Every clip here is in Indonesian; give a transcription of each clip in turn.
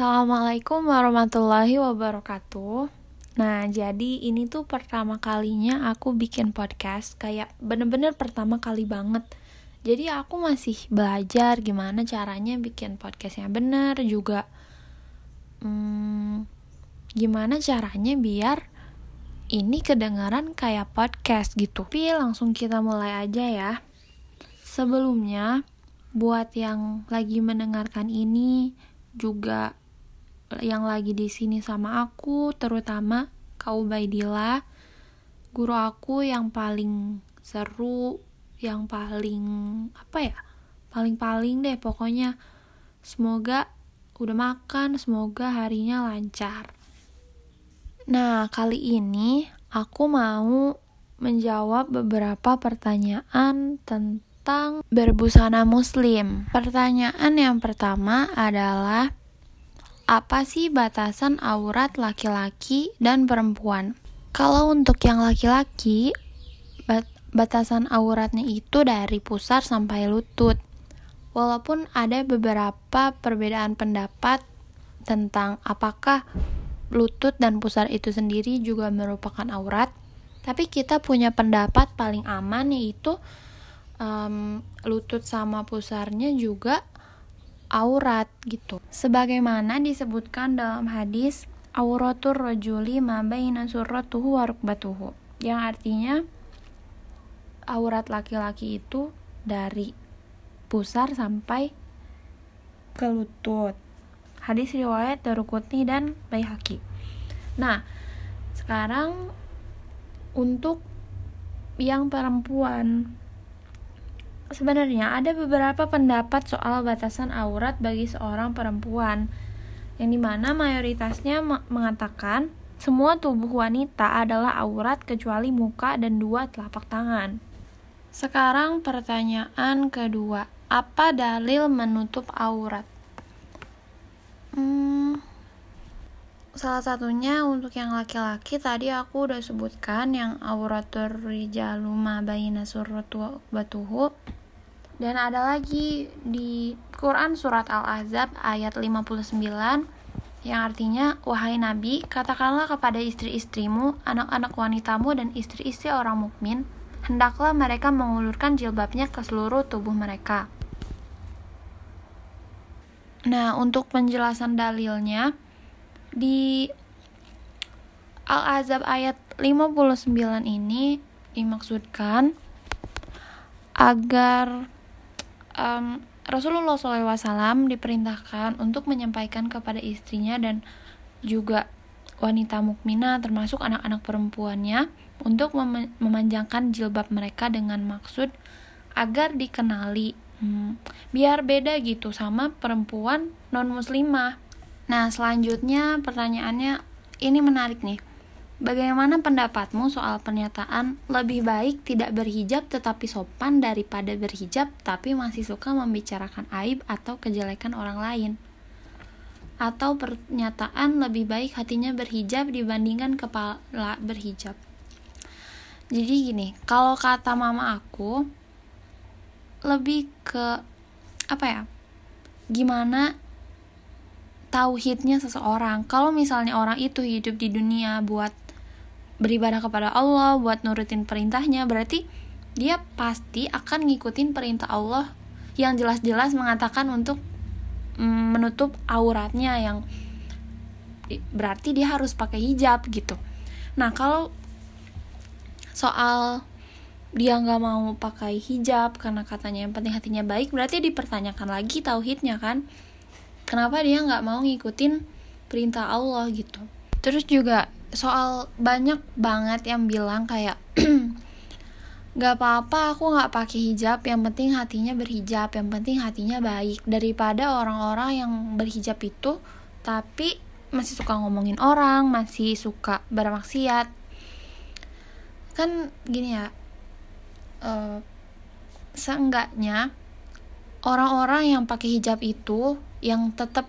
Assalamualaikum warahmatullahi wabarakatuh. Nah, jadi ini tuh pertama kalinya aku bikin podcast, kayak bener-bener pertama kali banget. Jadi aku masih belajar gimana caranya bikin podcast yang bener juga. Hmm, gimana caranya biar ini kedengaran kayak podcast gitu. Tapi langsung kita mulai aja ya. Sebelumnya, buat yang lagi mendengarkan ini, juga yang lagi di sini sama aku, terutama Kak Ubaidillah, guru aku yang paling seru, yang paling apa ya? Paling-paling deh pokoknya. Semoga udah makan, semoga harinya lancar. Nah, kali ini aku mau menjawab beberapa pertanyaan tentang berbusana muslim. Pertanyaan yang pertama adalah apa sih batasan aurat laki-laki dan perempuan? Kalau untuk yang laki-laki, bat batasan auratnya itu dari pusar sampai lutut. Walaupun ada beberapa perbedaan pendapat tentang apakah lutut dan pusar itu sendiri juga merupakan aurat, tapi kita punya pendapat paling aman yaitu um, lutut sama pusarnya juga aurat gitu. Sebagaimana disebutkan dalam hadis auratur rajuli ma baina surratuhu wa rukbatuhu. Yang artinya aurat laki-laki itu dari pusar sampai ke lutut. Hadis riwayat Daruqutni dan Baihaqi. Nah, sekarang untuk yang perempuan Sebenarnya ada beberapa pendapat soal batasan aurat bagi seorang perempuan, yang di mana mayoritasnya mengatakan semua tubuh wanita adalah aurat kecuali muka dan dua telapak tangan. Sekarang pertanyaan kedua, apa dalil menutup aurat? Hmm, salah satunya untuk yang laki-laki tadi aku udah sebutkan yang auratur rijalu ma baina surratu batuhu dan ada lagi di Quran surat Al-Ahzab ayat 59 yang artinya, Wahai Nabi, katakanlah kepada istri-istrimu, anak-anak wanitamu, dan istri-istri orang mukmin, hendaklah mereka mengulurkan jilbabnya ke seluruh tubuh mereka. Nah, untuk penjelasan dalilnya, di Al-Azab ayat 59 ini dimaksudkan agar um, Rasulullah SAW diperintahkan untuk menyampaikan kepada istrinya dan juga wanita mukminah termasuk anak-anak perempuannya untuk mem memanjangkan jilbab mereka dengan maksud agar dikenali hmm, biar beda gitu sama perempuan non muslimah. Nah selanjutnya pertanyaannya ini menarik nih. Bagaimana pendapatmu soal pernyataan lebih baik tidak berhijab tetapi sopan daripada berhijab tapi masih suka membicarakan aib atau kejelekan orang lain? Atau pernyataan lebih baik hatinya berhijab dibandingkan kepala berhijab? Jadi gini, kalau kata mama aku lebih ke apa ya? Gimana tauhidnya seseorang. Kalau misalnya orang itu hidup di dunia buat beribadah kepada Allah, buat nurutin perintahnya, berarti dia pasti akan ngikutin perintah Allah yang jelas-jelas mengatakan untuk mm, menutup auratnya yang berarti dia harus pakai hijab gitu. Nah kalau soal dia nggak mau pakai hijab karena katanya yang penting hatinya baik, berarti dipertanyakan lagi tauhidnya kan? Kenapa dia nggak mau ngikutin perintah Allah gitu? Terus juga soal banyak banget yang bilang kayak gak apa-apa aku gak pakai hijab yang penting hatinya berhijab yang penting hatinya baik. Daripada orang-orang yang berhijab itu tapi masih suka ngomongin orang masih suka bermaksiat. Kan gini ya uh, seenggaknya orang-orang yang pakai hijab itu yang tetap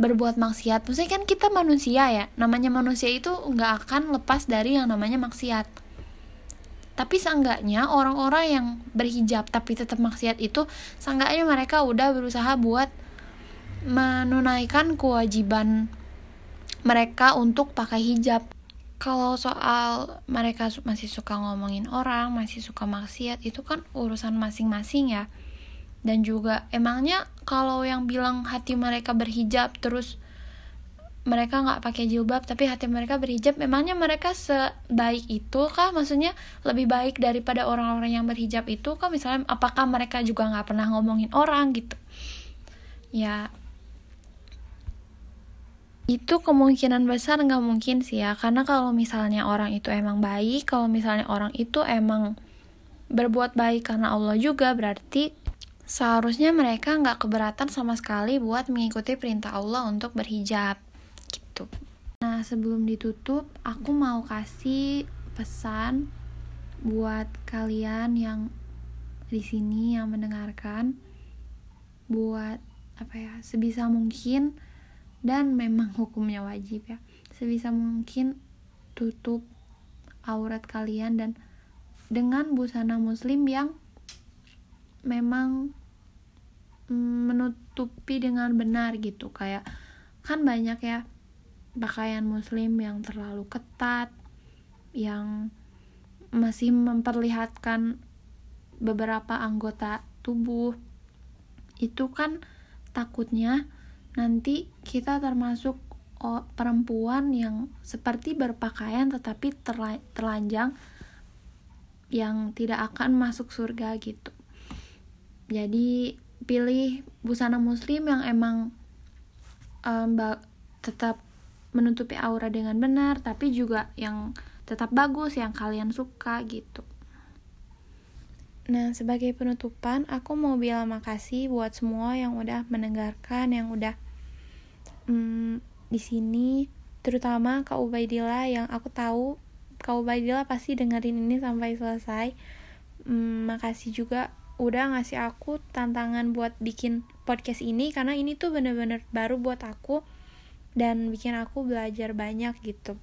berbuat maksiat. Maksudnya kan kita manusia ya. Namanya manusia itu nggak akan lepas dari yang namanya maksiat. Tapi seenggaknya orang-orang yang berhijab tapi tetap maksiat itu seenggaknya mereka udah berusaha buat menunaikan kewajiban mereka untuk pakai hijab. Kalau soal mereka masih suka ngomongin orang, masih suka maksiat, itu kan urusan masing-masing ya. Dan juga emangnya kalau yang bilang hati mereka berhijab terus mereka nggak pakai jilbab tapi hati mereka berhijab memangnya mereka sebaik itu kah? Maksudnya lebih baik daripada orang-orang yang berhijab itu kah? Misalnya apakah mereka juga nggak pernah ngomongin orang gitu? Ya itu kemungkinan besar nggak mungkin sih ya. Karena kalau misalnya orang itu emang baik kalau misalnya orang itu emang berbuat baik karena Allah juga berarti seharusnya mereka nggak keberatan sama sekali buat mengikuti perintah Allah untuk berhijab. Gitu. Nah sebelum ditutup aku mau kasih pesan buat kalian yang di sini yang mendengarkan buat apa ya sebisa mungkin dan memang hukumnya wajib ya. Sebisa mungkin tutup aurat kalian dan dengan busana muslim yang memang menutupi dengan benar gitu kayak kan banyak ya pakaian muslim yang terlalu ketat yang masih memperlihatkan beberapa anggota tubuh itu kan takutnya nanti kita termasuk oh, perempuan yang seperti berpakaian tetapi terlanjang yang tidak akan masuk surga gitu. Jadi pilih busana muslim yang emang um, tetap menutupi aura dengan benar tapi juga yang tetap bagus yang kalian suka gitu. Nah, sebagai penutupan, aku mau bilang makasih buat semua yang udah mendengarkan, yang udah hmm, di sini, terutama Kak Ubaidillah yang aku tahu Kak Ubaidillah pasti dengerin ini sampai selesai. Hmm, makasih juga udah ngasih aku tantangan buat bikin podcast ini karena ini tuh bener-bener baru buat aku dan bikin aku belajar banyak gitu.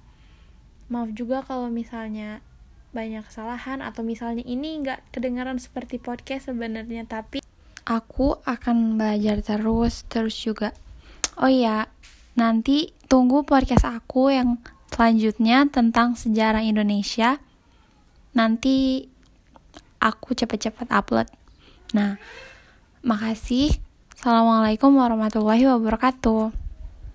Maaf juga kalau misalnya banyak kesalahan atau misalnya ini nggak kedengaran seperti podcast sebenarnya tapi aku akan belajar terus terus juga. Oh iya nanti tunggu podcast aku yang selanjutnya tentang sejarah Indonesia. Nanti aku cepet-cepet upload nah makasih. Assalamualaikum warahmatullahi wabarakatuh